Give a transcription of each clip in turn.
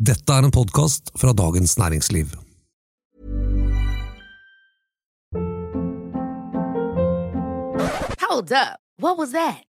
Dette er en podkast fra Dagens Næringsliv. Hold up. What was that?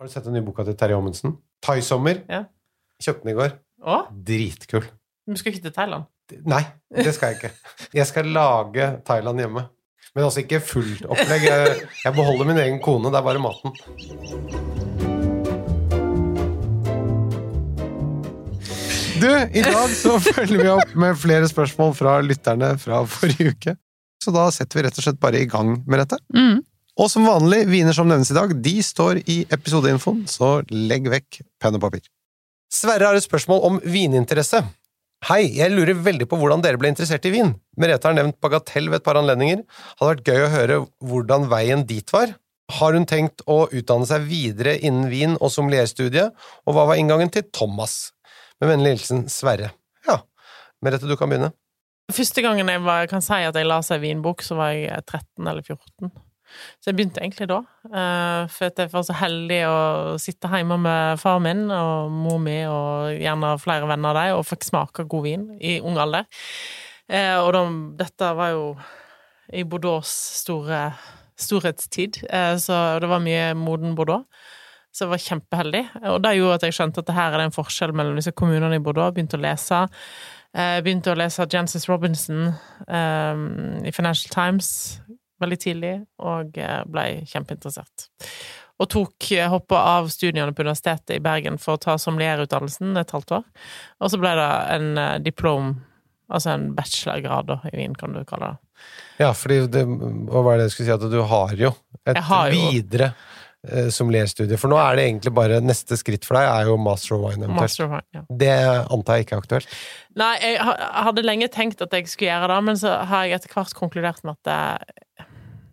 Har du sett den nye boka til Terje Amundsen? Thaisommer. Ja. Kjøpte den i går. Å? Dritkul. Men skal ikke til Thailand? Nei, det skal jeg ikke. Jeg skal lage Thailand hjemme. Men altså ikke fullt opplegg. Jeg, jeg beholder min egen kone, det er bare maten. Du, i dag så følger vi opp med flere spørsmål fra lytterne fra forrige uke. Så da setter vi rett og slett bare i gang med dette. Og som vanlig, viner som nevnes i dag, de står i episodeinfoen, så legg vekk penn og papir. Sverre har et spørsmål om vininteresse. Hei, jeg lurer veldig på hvordan dere ble interessert i vin. Merete har nevnt bagatell ved et par anledninger. Hadde vært gøy å høre hvordan veien dit var. Har hun tenkt å utdanne seg videre innen vin- og sommelierstudiet, og hva var inngangen til Thomas? Med vennlig hilsen Sverre. Ja, Merete, du kan begynne. Første gangen jeg var, kan si at jeg la seg vinbok, så var jeg 13 eller 14. Så jeg begynte egentlig da. eh, For jeg var så heldig å sitte hjemme med far min og mor mi og gjerne flere venner av dem, og fikk smake god vin i ung alder. Eh, Og de, dette var jo i Bordeaux' store storhetstid, eh, så det var mye moden Bordeaux. Så jeg var kjempeheldig. Og det gjorde at jeg skjønte at det her er det en forskjell mellom disse kommunene i Bordeaux. Begynte å lese. Begynte å lese Jancis Robinson um, i Financial Times veldig tidlig, og eh, ble kjempeinteressert. Og tok hoppa av studiene på Universitetet i Bergen for å ta sommelierutdannelsen et halvt år. Og så ble det en eh, diplom, altså en bachelorgrad da, i Wien, kan du kalle det. Ja, fordi det, hva er det jeg skulle si, at du har jo et har jo- videre eh, sommelierstudie. For nå er det egentlig bare neste skritt for deg er jo master of wine eventuelt. Master of Wine, ja. Det antar jeg ikke er aktuelt. Nei, jeg hadde lenge tenkt at jeg skulle gjøre det, men så har jeg etter hvert konkludert med at det,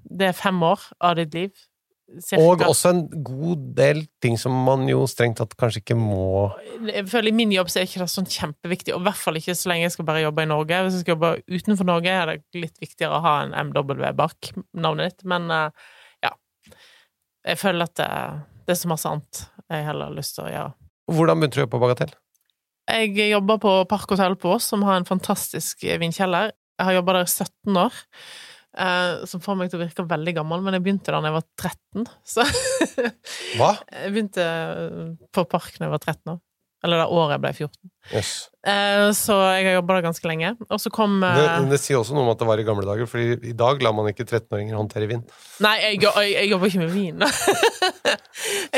det er fem år av ditt liv. cirka. Og også en god del ting som man jo strengt tatt kanskje ikke må Jeg føler I min jobb så er ikke det sånn kjempeviktig, og i hvert fall ikke så lenge jeg skal bare jobbe i Norge. Hvis jeg skal jobbe utenfor Norge, er det litt viktigere å ha en MW bak navnet ditt, men eh, ja. Jeg føler at det, det er så masse annet jeg heller har lyst til å gjøre. Hvordan begynte du å jobbe på Bagatell? Jeg jobber på Park Hotell på Ås, som har en fantastisk vinkjeller. Jeg har jobba der i 17 år, eh, som får meg til å virke veldig gammel, men jeg begynte da jeg var 13, så Hva? Jeg begynte på Park da jeg var 13 år. Eller det året jeg ble 14. Yes. Eh, Så jeg har jobba der ganske lenge. Og så kom Det, eh, det sier også noe om at det var i gamle dager, for i dag lar man ikke 13-åringer håndtere vin. Nei, jeg, jeg, jeg jobber ikke med vin.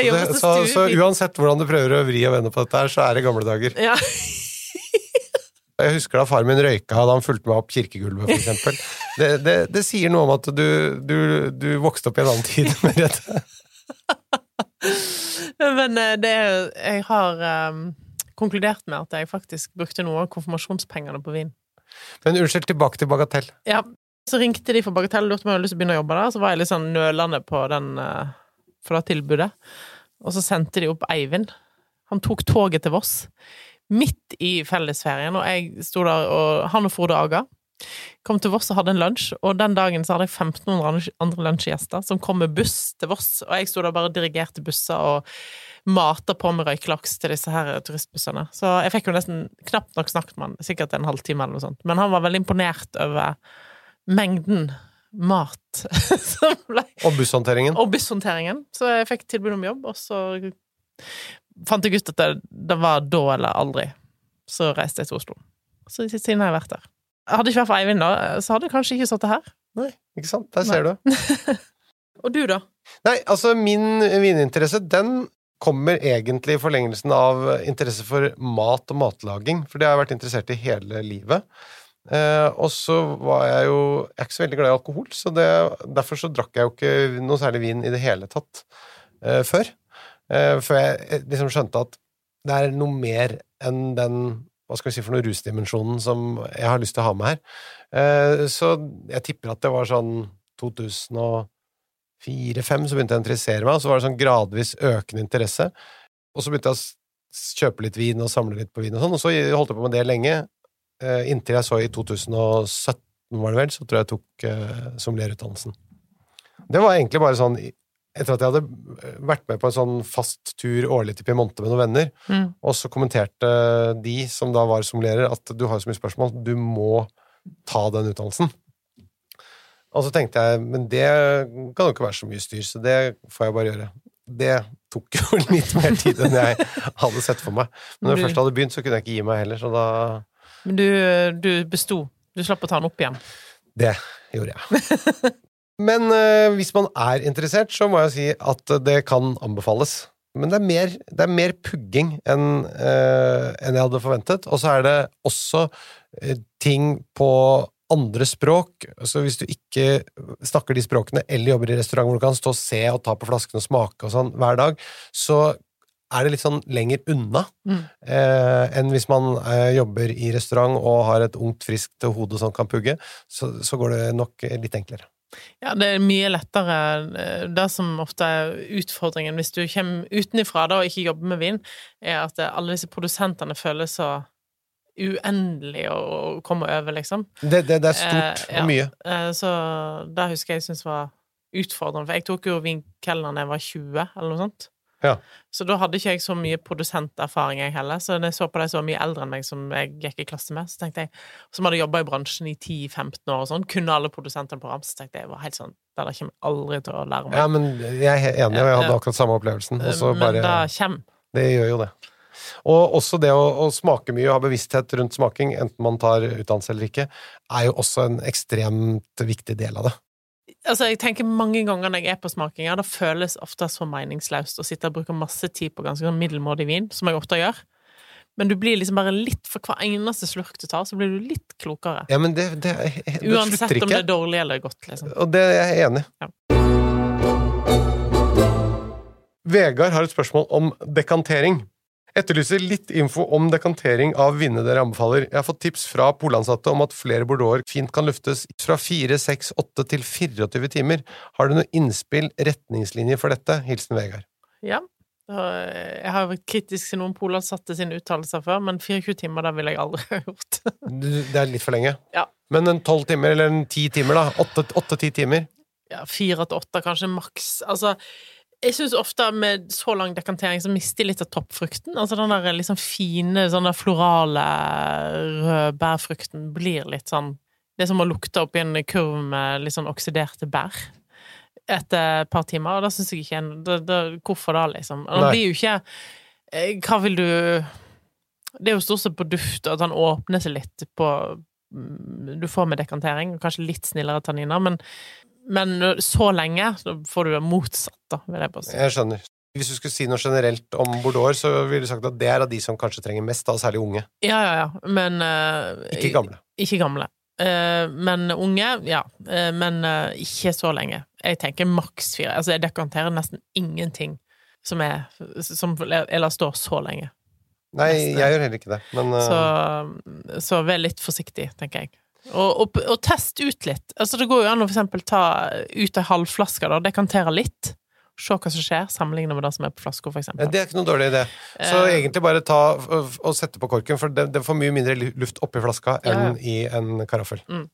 Så, det, så, så uansett hvordan du prøver å vri og vende på dette her, så er det gamle dager. Ja. Jeg husker da faren min røyka da han fulgte meg opp kirkegulvet, for eksempel. Det, det, det sier noe om at du, du, du vokste opp i en annen tid. Merete. Men eh, det Jeg har um, konkludert med at jeg faktisk brukte noe av konfirmasjonspengene på vin. Men unnskyld, tilbake til bagatell. Ja. Så ringte de for Bagatell og lurte på om jeg hadde lyst til å begynne å jobbe der. Så var jeg litt sånn nølende på den eh, for det tilbudet. Og så sendte de opp Eivind. Han tok toget til Voss midt i fellesferien, og jeg sto der, og han og Frode Aga kom til Voss og hadde en lunsj, og den dagen så hadde jeg 1500 andre- lunsjgjester som kom med buss til Voss, og jeg sto der bare og dirigerte busser og mata på med røykelaks til disse her turistbussene. Så jeg fikk jo nesten knapt nok snakket med han, sikkert en halvtime eller noe sånt, men han var veldig imponert over mengden mat som ble Og busshåndteringen. og busshåndteringen. Så jeg fikk tilbud om jobb, og så fant jeg ut at det, det var da eller aldri. Så reiste jeg til Oslo. Så siden har jeg vært der. Hadde det ikke vært for Eivind, da, så hadde jeg kanskje ikke sittet her. Nei, ikke sant? Der ser du. Og du, da? Nei, altså min vininteresse, den kommer egentlig i forlengelsen av interesse for mat og matlaging, for det har jeg vært interessert i hele livet. Eh, og så var jeg jo Jeg er ikke så veldig glad i alkohol, så det, derfor så drakk jeg jo ikke noe særlig vin i det hele tatt eh, før. Eh, før jeg eh, liksom skjønte at det er noe mer enn den hva skal vi si for noe rusdimensjonen som jeg har lyst til å ha med her. Eh, så jeg tipper at det var sånn 2004-2005 så begynte jeg å interessere meg, og så var det sånn gradvis økende interesse. Og så begynte jeg å kjøpe litt vin og samle litt på vin og sånn, og så holdt jeg på med det lenge, eh, inntil jeg så i 2017, var det vel, så tror jeg jeg tok uh, sommelierutdannelsen. Det var egentlig bare sånn etter at jeg hadde vært med på en sånn fast tur årlig til Piemonte med noen venner, Mm. og så kommenterte de som da var sommelierer, at du har så mye spørsmål, du må ta den utdannelsen. Og så tenkte jeg, men det kan jo ikke være så mye styr, så det får jeg bare gjøre. Det tok jo litt mer tid enn jeg hadde sett for meg. Men når jeg først hadde begynt, så kunne jeg ikke gi meg heller, så da Men du, du besto. Du slapp å ta den opp igjen. Det gjorde jeg. Men eh, hvis man er interessert, så må jeg si at det kan anbefales. Men det er mer, det er mer pugging enn eh, enn jeg hadde forventet. Og så er det også eh, ting på andre språk. Så hvis du ikke snakker de språkene, eller jobber i restaurant hvor du kan stå og se og ta på flaskene og smake og sånn hver dag, så er det litt sånn lenger unna Mm. eh, enn hvis man eh, jobber i restaurant og har et ungt, friskt hode som kan pugge. Så, så går det nok litt enklere. Ja, det er mye lettere. eh, Det som ofte er utfordringen hvis du kommer utenifra og ikke jobber med vin, er at eh, alle disse produsentene føles så uendelig å komme over, liksom. Det, det, det er stort Eh, ja. og mye. Eh, Så det husker jeg syntes var utfordrende, for jeg tok jo vinkelner da jeg var 20, eller noe sånt. Ja. Så da hadde ikke jeg så mye produsenterfaring, jeg heller. Så når jeg så på de som var mye eldre enn meg, som jeg gikk i klasse med, så tenkte jeg Som hadde jobba i bransjen i 10-15 år og sånn, kunne alle produsentene på rams, så tenkte jeg var helt sånn Det der kommer jeg aldri til å lære meg. Ja, men jeg er enig, og jeg hadde akkurat samme opplevelsen. Og så men bare, det kommer. det gjør jo det. Og også det å, å smake mye og ha bevissthet rundt smaking, enten man tar utdannelse eller ikke, er jo også en ekstremt viktig del av det. Altså, jeg tenker mange ganger når jeg er på smakinger, det føles ofte så meningsløst å sitte og bruke masse tid på ganske sånn middelmådig vin, som jeg ofte gjør. Men du blir liksom bare litt For hver eneste slurk du tar, så blir du litt klokere. Ja, men det, det, det Uansett slutter om det er dårlig eller godt, liksom. Og det er jeg enig i. Ja. Vegard har et spørsmål om dekantering. Etterlyser litt info om dekantering av vinene dere anbefaler. Jeg har fått tips fra polansatte om at flere bordeauxer fint kan luftes fra 4, 6, 8 til 24 timer. Har du noe innspill, retningslinjer for dette? Hilsen Vegard. Ja. Jeg har vært kritisk til noen polansatte sine uttalelser før, men 24 timer, det ville jeg aldri ha gjort. Det er litt for lenge. Ja. Men en 12 timer, eller en 10 timer, da? 8-10 timer? Ja, fire til åtte, kanskje maks. Altså, jeg syns ofte med så lang dekantering så mister jeg litt av toppfrukten. Altså den der liksom fine, sånn der florale rødbærfrukten blir litt sånn Det er som å lukte oppi en kurv med litt sånn oksiderte bær etter et par timer, og da syns jeg ikke en da, da, Hvorfor da, liksom? Det blir jo ikke eh, Hva vil du Det er jo stort sett på duft, at han åpner seg litt på mm, Du får med dekantering, og kanskje litt snillere tanniner, men men så lenge, så får du det motsatt, da, vil jeg bare si. Jeg skjønner. Hvis du skulle si noe generelt om Bordeaux, så ville du sagt at det er av de som kanskje trenger mest, da, særlig unge. Ja, ja, ja, men uh, Ikke gamle. Ikke gamle. Uh, men unge, ja. Uh, men eh, ikke så lenge. Jeg tenker maks fire. Altså, jeg dekanterer nesten ingenting som er Som eller står så lenge. Nei, Neste. jeg gjør heller ikke det, men eh, Så, så vær litt forsiktig, tenker jeg. Og, og, og test ut litt. Altså, det går jo an å for eksempel ta ut ei halvflaske, da, dekantere litt. Se hva som skjer, sammenligne med det som er på flaska, for Ja. Det er ikke noen dårlig idé. Så Eh. egentlig bare ta og, og sette på korken, for det, det får mye mindre lu- luft oppi flaska Ja, enn i en karaffel. Mm.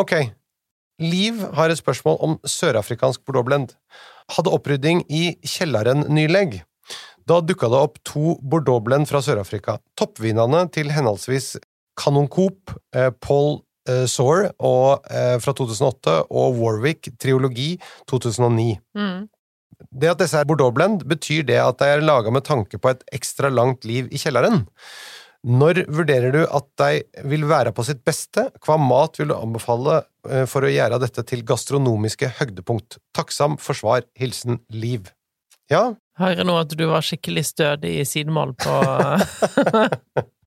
Ok. Liv har et spørsmål om sørafrikansk bordeauxblend. Hadde opprydding i kjelleren nylig. Da dukka det opp to bordeauxblend fra Sør-Afrika. Toppvinene til henholdsvis Canon Coop, eh, Paul eh, Soar og, eh, fra 2008 og Warwick Triologi 2009. Mm. Det at disse er Bordeaux-blend, betyr det at de er laga med tanke på et ekstra langt liv i kjelleren. Når vurderer du at de vil være på sitt beste? Hva mat vil du anbefale for å gjøre dette til gastronomiske høydepunkt? Takksam for svar. Hilsen Liv. Ja, Hører nå at du var skikkelig stødig i sidemål på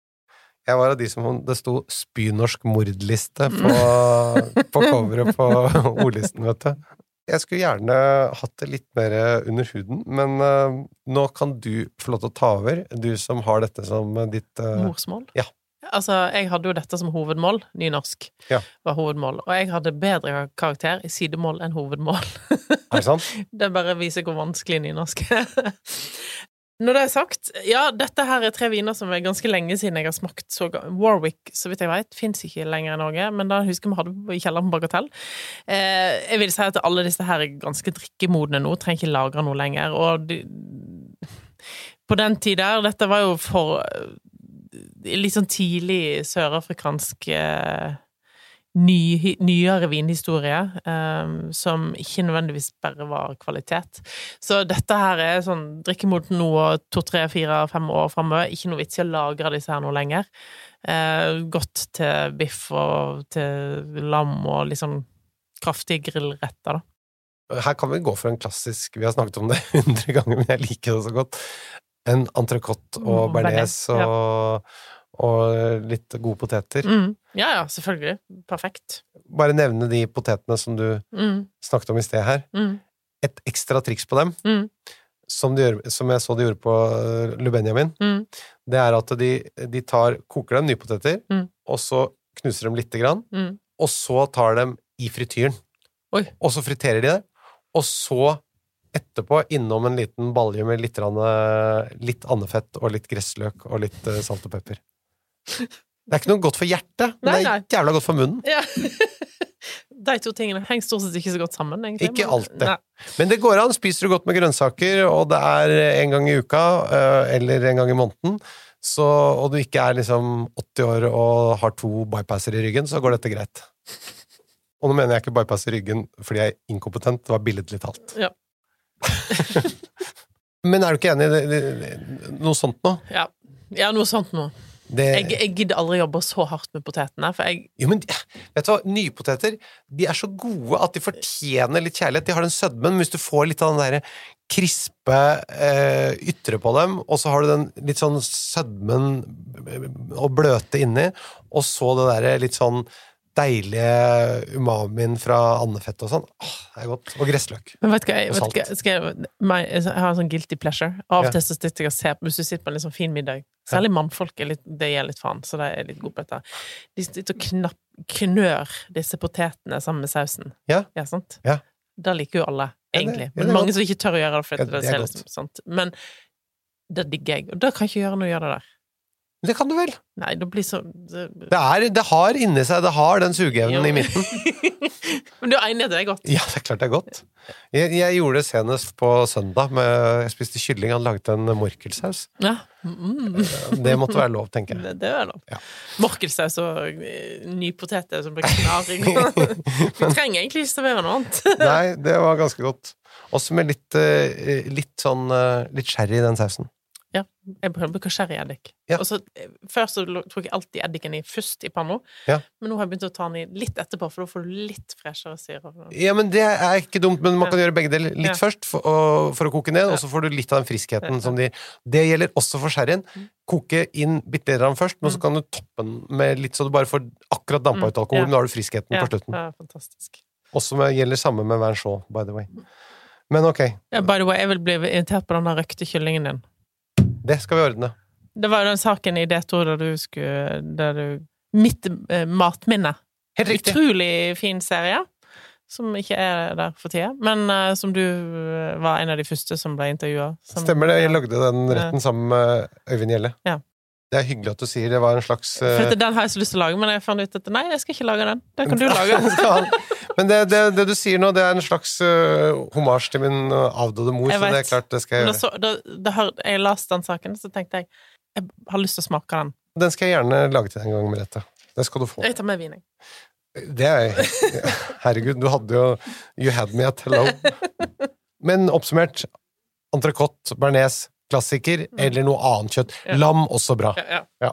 jeg var av de som det sto 'spynorsk mordliste' på, på coveret på ordlisten, vet du. Jeg skulle gjerne hatt det litt mer under huden, men uh, nå kan du få lov til å ta over, du som har dette som ditt uh... Morsmål? Ja. Altså, jeg hadde jo dette som hovedmål. Nynorsk ja. var hovedmål. Og jeg hadde bedre karakter i sidemål enn hovedmål. er det sant? Det bare viser hvor vanskelig nynorsk er. Når det er sagt, ja, dette her er tre viner som er ganske lenge siden jeg har smakt. Så Warwick, så vidt jeg vet, fins ikke lenger i Norge, men da husker vi hadde i kjelleren på Bagatell. Eh, jeg vil si at alle disse her er ganske drikkemodne nå, trenger ikke lagre noe lenger. Og de, på den tid der, dette var jo for litt sånn tidlig sørafrikansk eh, ny, nyere vinhistorie, um, som ikke nødvendigvis bare var kvalitet. Så dette her er sånn drikke mot noe to, tre, fire, fem år framover. Ikke noe vits i å lagre disse her noe lenger. Uh, godt til biff og til lam og litt sånn kraftige grillretter, da. Her kan vi gå for en klassisk Vi har snakket om det hundre ganger, men jeg liker det så godt. En entrecôte og mm, bearnés og og litt gode poteter. Mm. Ja, ja, selvfølgelig. Perfekt. Bare nevne de potetene som du mm. snakket om i sted her. Mm. Et ekstra triks på dem, mm. som, gjør, som, jeg så de gjorde på uh, Lubenjamin, mm. det er at de, de tar, koker dem nypoteter, mm. og så knuser dem lite grann, og så tar dem i frityren. Oi. Og så friterer de det, og så etterpå innom en liten balje med litt, litt andefett og litt gressløk og litt uh, salt og pepper. Det er ikke noe godt for hjertet, men nei, det er jævla godt for munnen. Ja. De to tingene henger stort sett ikke så godt sammen. Egentlig. Ikke alltid. Men det går an. Spiser du godt med grønnsaker, og det er en gang i uka, eh, eller en gang i måneden, så, og du ikke er liksom 80 år og har to bypasser i ryggen, så går dette greit. Og nå mener jeg ikke bypass i ryggen fordi jeg er inkompetent, det var billedlig talt. Ja. Men er du ikke enig i noe sånt nå? Ja. ja, noe sånt nå. Det... Jeg, jeg, gidder aldri jobbe så hardt med potetene, for jeg Jo, men vet du hva, nypoteter de er så gode at de fortjener litt kjærlighet. De har den sødmen, men hvis du får litt av den derre krispe eh, ytre på dem, og så har du den litt sånn sødmen eh, og bløte inni, og så det derre litt sånn deilige umamien fra andefett og sånn. Åh, det er godt. Og gressløk. Men vet du hva, jeg, vet jeg, jeg, jeg, har en sånn guilty pleasure. Av og til så sitter jeg og ser på, Hvis du sitter på en litt sånn fin middag Særlig mannfolk er litt, det gir litt faen, så de er litt gode på dette. De sitter og knapp, knør disse potetene sammen med sausen. Ja. ja sant? Ja. Det liker jo alle, egentlig. Men mange som ikke tør å gjøre det. For det, det, det er liksom, sant? Men det digger jeg. Og da kan jeg ikke gjøre noe å gjøre det der. Det kan du vel? Nei, det blir så Det, det, er, det har inni seg Det har den sugeevnen i midten. Men du er at det er godt? Ja, det er klart det er godt. Jeg, jeg gjorde det senest på søndag. Med, jeg spiste kylling. Han laget en morkelsaus. Ja. Mm. Det måtte være lov, tenker jeg. Det, det er lov. Ja. Morkelsaus og eh, nypoteter som blir knaring. Vi trenger egentlig ikke servere noe annet. Nei, det var ganske godt. Også med litt, eh, litt sånn eh, litt sherry i den sausen. Ja. Jeg bruker sherryeddik. Ja. før så tok jeg alltid eddiken i først i panna, ja. men nå har jeg begynt å ta den i litt etterpå, for da får du litt freshere syre. Ja, men det er ikke dumt, men man kan gjøre begge deler. Litt først for å, for å, koke ned, og så får du litt av den friskheten som de Det gjelder også for sherryen. Mm. Koke inn bitte litt først, men så mm. kan du toppe den med litt så du bare får akkurat dampa ut alkoholen, alkohol, men da har du friskheten på slutten. Ja, fantastisk. Også med, gjelder samme med Vinchot, by the way. Men ok. Ja, by the way, jeg vil bli irritert på den røkte kyllingen din. Det skal vi ordne. Det var jo den saken i D2 der du skulle der du, Mitt eh, matminne. Helt riktig. Utrolig fin serie. Som ikke er der for tida, men uh, som du uh, var en av de første som ble intervjua. Stemmer det. Jeg lagde den retten sammen med Øyvind Gjelle. Ja. Det er hyggelig at du sier det var en slags uh... For Den har jeg så lyst til å lage, men jeg fant ut at nei, jeg skal ikke lage den. Den kan du lage. men det, det, det, du sier nå, det er en slags uh, homasj til min avdøde mor, så det er klart det skal jeg gjøre. Så, da, da, jeg leste den saken, så tenkte jeg jeg har lyst til å smake den. Den skal jeg gjerne lage til deg en gang, Merete. Det skal du få. Jeg tar med vin, jeg. Det er Herregud, du hadde jo You had me at hello. Men oppsummert entrecôte, bearnés, klassiker, mm. eller noe annet kjøtt. Ja. Lam, også bra. Ja, ja.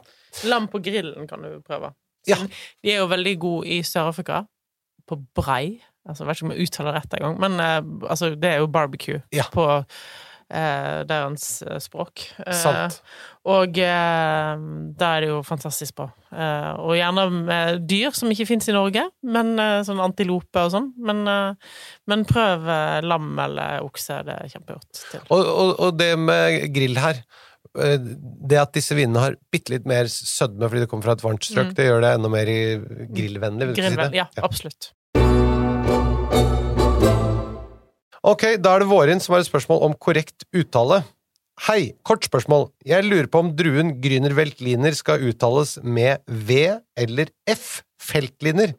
Lam på grillen kan du prøve. Ja. De er jo veldig gode i Sør-Afrika. På brei. Altså, jeg vet ikke om jeg uttaler rett engang, men uh, altså, det er jo barbecue på deres eh, språk. Eh, Sant. og eh, da er det jo fantastisk bra. Eh, og gjerne med dyr som ikke fins i Norge, men eh, sånn antilope og sånn. Men, eh, men prøv eh, lam eller okse, det er kjempegodt til. Og, og, og det med grill her eh, Det at disse vinene har bitte litt mer sødme fordi det kommer fra et varmt strøk, Mm. det gjør det enda mer grillvennlig, du si Grillvenn, det? ja, absolutt. Ok, da er det Vårin som har et spørsmål om korrekt uttale. Hei, kort spørsmål. Jeg lurer på om druen Grüner Veltliner skal uttales med V eller F. Feltliner.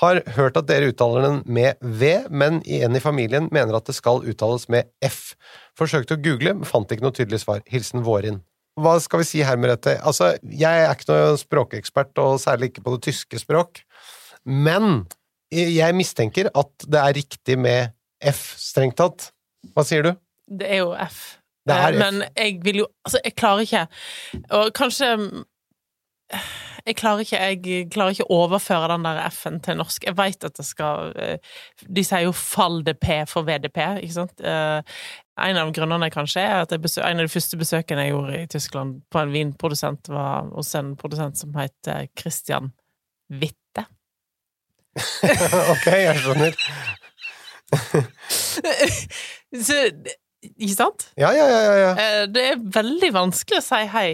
Har hørt at dere uttaler den med V, men en i familien mener at det skal uttales med F. Forsøkte å google, men fant ikke noe tydelig svar. Hilsen Vårin. Hva skal vi si her, Merete? Altså, jeg er ikke noen språkekspert, og særlig ikke på det tyske språk, men jeg mistenker at det er riktig med F, strengt tatt. Hva sier du? Det er jo F. Er Eh, F. Men jeg vil jo Altså, jeg klarer ikke Og kanskje jeg klarer, ikke, jeg klarer ikke å overføre den der F-en til norsk. Jeg veit at det skal eh, De sier jo 'fall det P' for VDP, ikke sant? Eh, En av grunnene kanskje er at jeg besø en av de første besøkene jeg gjorde i Tyskland på en vinprodusent, var hos en produsent som het Christian Witte. ok, jeg skjønner. Så, ikke sant? Ja, ja, ja, ja, ja. Eh, Det er veldig vanskelig å si hei,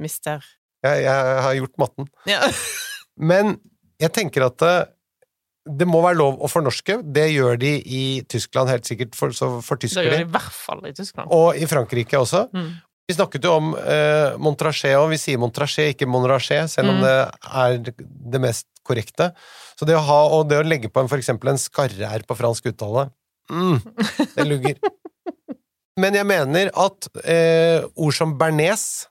mister. Jeg, jeg har gjort matten. Ja. Men jeg tenker at det, det må være lov å fornorske. Det gjør de i Tyskland helt sikkert, for, så Det gjør de. de i hvert fall i Tyskland. Og i Frankrike også. Mm. Vi snakket jo om eh, Montrachet, og vi sier Montrachet, ikke Monrachet, selv om Mm. det er det mest korrekte. Så det å ha, og det å legge på en, for eksempel en skarre-r på fransk uttale, mm, det lugger. Men jeg mener at eh, ord som bearnés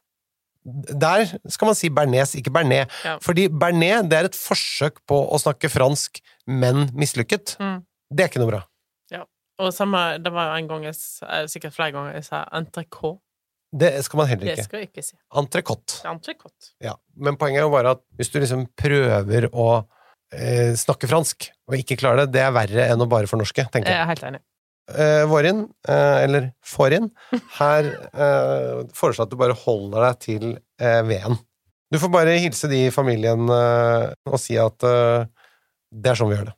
der skal man si bearnés, ikke bearnés. Ja. Fordi bearnés det er et forsøk på å snakke fransk, men mislykket. Mm. Det er ikke noe bra. Og samme, det var en gang jeg, eh, sikkert flere ganger, jeg sa entrecôte. Det skal man heller Det ikke. skal jeg ikke si. Entrecôte. Entrecôte. Ja, men poenget er jo bare at hvis du liksom prøver å eh, snakke fransk, og ikke klarer det, det er verre enn å bare fornorske, tenker Jeg jeg. er helt enig. Eh, Vårin, eh, eller Fårin, her eh, foreslår at du bare holder deg til eh, V-en. Du får bare hilse de i familien eh, og si at eh, det er sånn vi gjør det.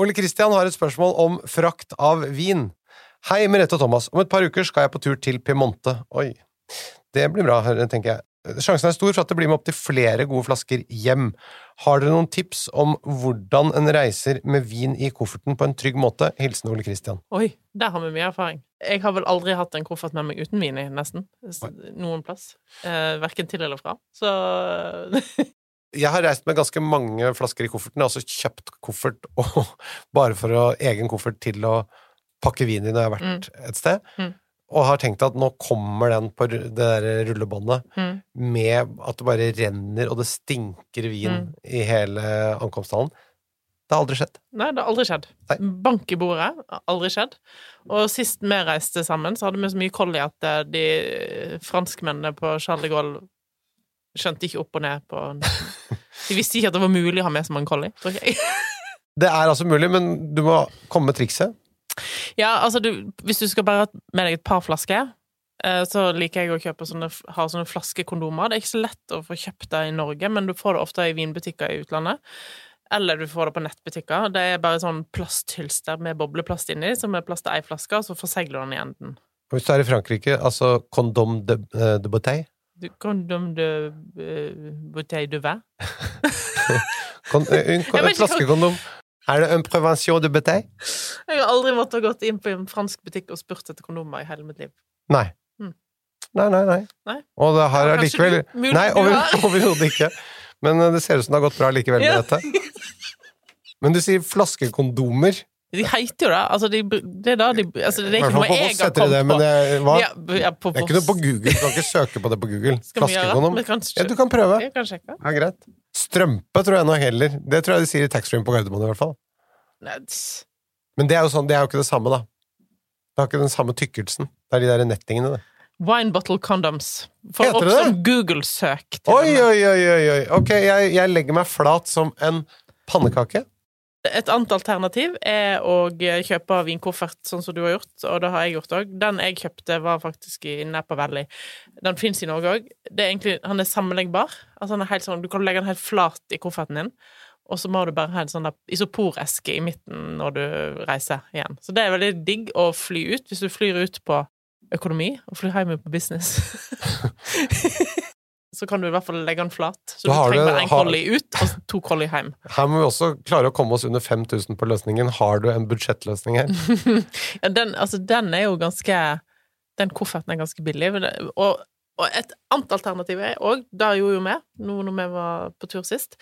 Ole Kristian har et spørsmål om frakt av vin. Hei, Merete og Thomas. Om et par uker skal jeg på tur til Piemonte. Oi, det blir bra, tenker jeg. Sjansen er stor for at det blir med opptil flere gode flasker hjem. Har dere noen tips om hvordan en reiser med vin i kofferten på en trygg måte? Hilsen Ole Kristian. Oi, der har vi mye erfaring. Jeg har vel aldri hatt en koffert med meg uten vin i, nesten. Noen plass. Eh, verken til eller fra. Så Jeg har reist med ganske mange flasker i kofferten. Jeg har også kjøpt koffert og, bare for å egen koffert til å pakke vin i når jeg har vært et sted. Mm. og har tenkt at nå kommer den på det der rullebåndet Mm. med at det bare renner, og det stinker vin Mm. i hele ankomsthallen. Det har aldri skjedd. Nei, det har aldri skjedd. Nei. Bank i bordet. Aldri skjedd. Og sist vi reiste sammen, så hadde vi så mye koll i at eh, de franskmennene på Charles de Gaulle skjønte ikke opp og ned på De visste ikke at det var mulig å ha med så mange collie, tror jeg. Det er altså mulig, men du må komme med trikset. Ja, altså, du, hvis du skal bare ha med deg et par flasker, eh, så liker jeg å kjøpe sånne, ha sånne flaskekondomer. Det er ikke så lett å få kjøpt det i Norge, men du får det ofte i vinbutikker i utlandet. Eller du får det på nettbutikker. Det er bare sånn plasthylster med bobleplast inni, som er plass til ei flaske, og så forsegler du den i enden. Hvis du er i Frankrike, altså condom de, eh, de bouteille condom de uh, bouteille de vin. Eh, en, vet ikke flaskekondom. Er det en prevention de bouteille? Jeg har aldri måttet gått inn på en fransk butikk og spurt etter kondomer i hele mitt liv. Nei. Mm. Nei, nei, nei. Nei. Og det har Ja, likevel... allikevel du- Nei, overhodet ikke. Men eh, det ser ut som det har gått bra likevel med Ja. dette. Men du sier flaskekondomer. De heter jo det. Altså, de, det er da de altså, Det er ikke noe jeg har kommet det på. det, hva? Ja, ja, på det er ikke noe på Google. Du kan ikke søke på det på Google. Flaskekondom. Ja, du kan prøve. Kan. Ja, greit. Strømpe tror jeg nå heller. Det tror jeg de sier i taxfree på Gardermoen i hvert fall. Men det er jo sånn, det er jo ikke det samme, da. Det har ikke den samme tykkelsen. Det er de der nettingene, det. Wine bottle condoms. For Heter opp det det? som Google-søk. Oi, oi, oi, oi. Ok, jeg, jeg legger meg flat som en pannekake. Et annet alternativ er å kjøpe vinkoffert, sånn som du har gjort, og det har jeg gjort òg. Den jeg kjøpte, var faktisk i Napa Valley. Den fins i Norge òg. Han er sammenleggbar. Altså, han er helt sånn, du kan legge den helt flat i kofferten din, og så må du bare ha en sånn isoporeske i midten når du reiser igjen. Så det er veldig digg å fly ut, hvis du flyr ut på økonomi, og flyr hjem på business. så kan du i hvert fall legge den flat. Så Da du trenger bare én har- collie ut, og to collie hjem. Her må vi også klare å komme oss under 5000 på løsningen. Har du en budsjettløsning her? Ja, den, altså, den er jo ganske Den kofferten er ganske billig. Og, og et annet alternativ er òg, det gjorde jo vi nå når vi var på tur sist,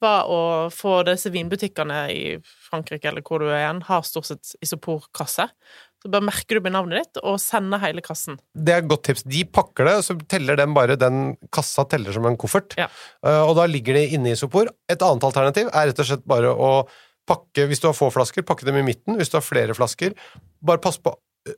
var å få disse vinbutikkene i Frankrike eller hvor du er igjen, har stort sett isoporkasse. Så bare merker du med navnet ditt og sender hele kassen. Det er et godt tips. De pakker det, og så teller den bare den kassa teller som en koffert. Ja. Eh, og da ligger det inne i isopor. Et annet alternativ er rett og slett bare å pakke Hvis du har få flasker, pakke dem i midten. Hvis du har flere flasker, bare pass på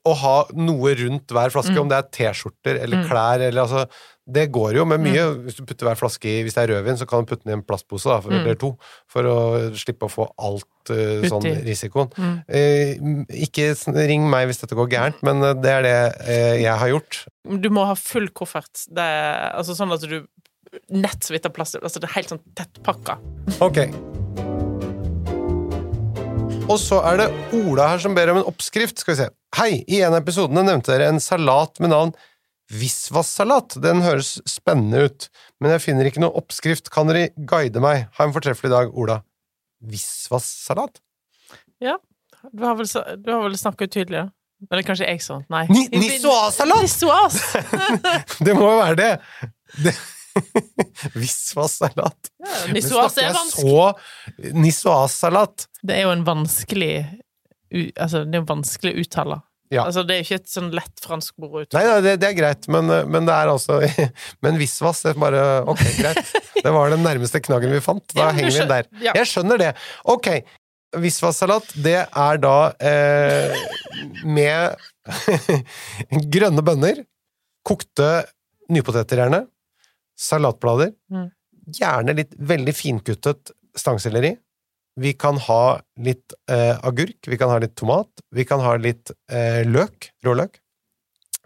å ha noe rundt hver flaske, Mm. om det er T-skjorter eller Mm. klær eller altså Det går jo med mye. Hvis du putter hver flaske i Hvis det er rødvin, så kan du putte den i en plastpose, da, for, Mm. eller to, for å slippe å få alt uh, sånn risikoen. Mm. Eh, ikke ring meg hvis dette går gærent, men eh, det er det eh, jeg har gjort. Du må ha full koffert. Det er, altså sånn at du nett så vidt har plass til Altså det er helt sånn tettpakka. Ok. Og så er det Ola her som ber om en oppskrift. Skal vi se. Hei, i en av episodene nevnte dere en salat med navn Visvassalat. Den høres spennende ut, men jeg finner ikke noen oppskrift. Kan dere guide meg? Ha en fortreffelig dag, Ola. Visvas-salat? Ja. Du har vel, du har vel snakka utydelig, da? Eller kanskje jeg sånn? Nei. Ni- Niçoise-salat! Nissoas! Det må jo være det! det. Visvas-salat. Ja, nissoas er vanskelig. så Niçoise-salat? Det er jo en vanskelig Altså, det er jo vanskelig å uttale. Ja. Altså, det er ikke et sånn lett fransk ord å Nei, uttale. nei det, det er greit, men, men det er altså Men visvas, det er bare Ok, greit. Det var den nærmeste knaggen vi fant. Da Ja, henger vi der. ja. Jeg skjønner det. Ok. Visvas-salat, det er da eh, med grønne bønner, kokte nypoteter gjerne, salatblader, Mm. gjerne litt veldig finkuttet stangselleri. Vi kan ha litt eh, agurk, vi kan ha litt tomat, vi kan ha litt eh, løk, råløk.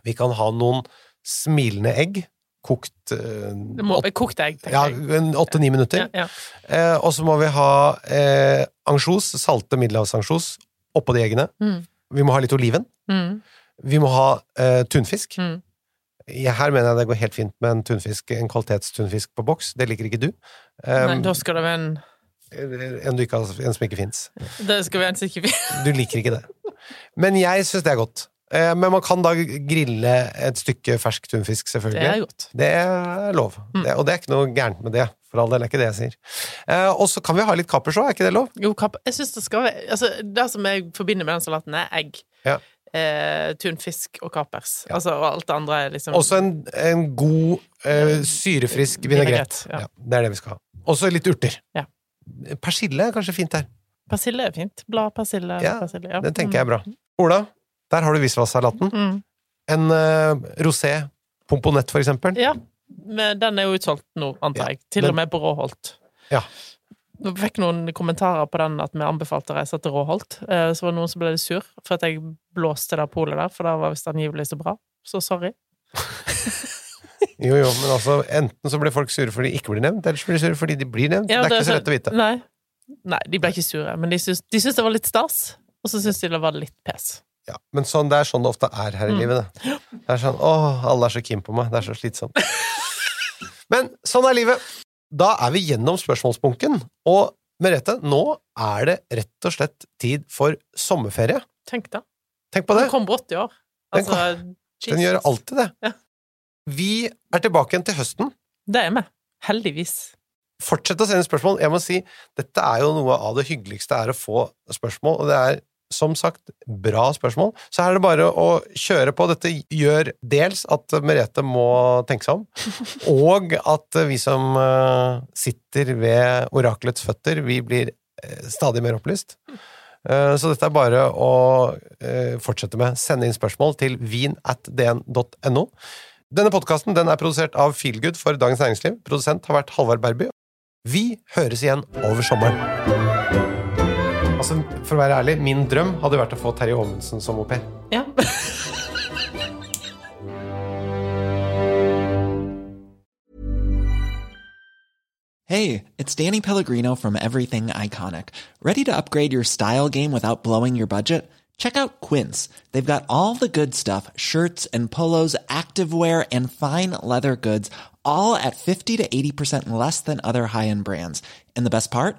Vi kan ha noen smilende egg, kokt eh, Det må, kokt egg, ja, tenker jeg. åtte-ni minutter. Ja, ja. Eh, og så må vi ha eh, ansjos, salte middelhavsansjos, oppå de eggene. Mm. Vi må ha litt oliven. Mm. Vi må ha eh, tunfisk. Mm. Her mener jeg det går helt fint med en tunfisk, en kvalitetstunfisk på boks. Det liker ikke du. Nei, Um, da skal det være en en, du ikke en som ikke fins. Det skal være en som ikke Du liker ikke det. Men jeg syns det er godt. Eh, men man kan da grille et stykke fersk tunfisk, Det er godt. Det er lov. Mm. Det, og det er ikke noe gærent med det. For all del er ikke det jeg sier. Eh, og så kan vi ha litt kapers òg, er ikke det lov? Jo, kapp. Jeg synes det skal være Altså, det som jeg forbinder med den salaten, er egg. Ja. Eh, tunfisk og kapers. Altså, og alt det andre er liksom Også en, en god, eh, syrefrisk vinaigrett. Ja. Ja, det er det vi skal ha. Også litt urter. Ja. Persille er kanskje fint her. Persille er fint. Ja, persille, ja. Det tenker jeg er bra. Ola, der har du visvassalaten. Mm. En eh, rosé pomponett, for eksempel. Ja, men den er jo utsolgt nå, antar Ja, jeg. Til men, og med på Råholt. Ja. Vi fikk noen kommentarer på den at vi anbefalte å reise til Råholt. Eh, Så var det noen som ble litt sur for at jeg blåste det polet der, for det var visst angivelig så bra. Så sorry. Jo, jo, men altså, enten så blir folk sure fordi de ikke blir nevnt, eller så blir de sure fordi de blir nevnt. Ja, det er ikke så lett å vite. Nei. Nei, de ble ikke sure, men de syntes, de det var litt stas, og så syntes de det var litt pes. Ja, men sånn, det er sånn det ofte er her i Mm. livet. Det. det er sånn åh, alle er så keen på meg. Det er så slitsomt. men sånn er livet. Da er vi gjennom spørsmålsbunken, og Merete, nå er det rett og slett tid for sommerferie. Tenk da. Tenk på det. Den kom brått i år. Den kom, Den gjør alltid det. Ja. Vi er tilbake igjen til høsten. Det er vi. Heldigvis. Fortsett å sende spørsmål. Jeg må si, dette er jo noe av det hyggeligste er å få spørsmål, og det er som sagt bra spørsmål. Så her er det bare å kjøre på. Dette gjør dels at Merete må tenke seg om, og at vi som eh, sitter ved orakelets føtter, vi blir eh, stadig mer opplyst. Eh, Så dette er bare å fortsette med. Sende inn spørsmål til vin.dn.no. Denne podkasten den er produsert av Feelgood for Dagens Næringsliv. Produsent har vært Halvard Berby. Vi høres igjen over sommeren. Altså, For å være ærlig, min drøm hadde vært å få Terje Aamonsen som au pair. Ja. Hey, it's Danny Pellegrino from Everything Iconic. Ready to upgrade your style game without blowing your budget? Check out Quince. They've got all the good stuff shirts and polos, activewear, and fine leather goods, all at 50 to 80% less than other high end brands. And the best part?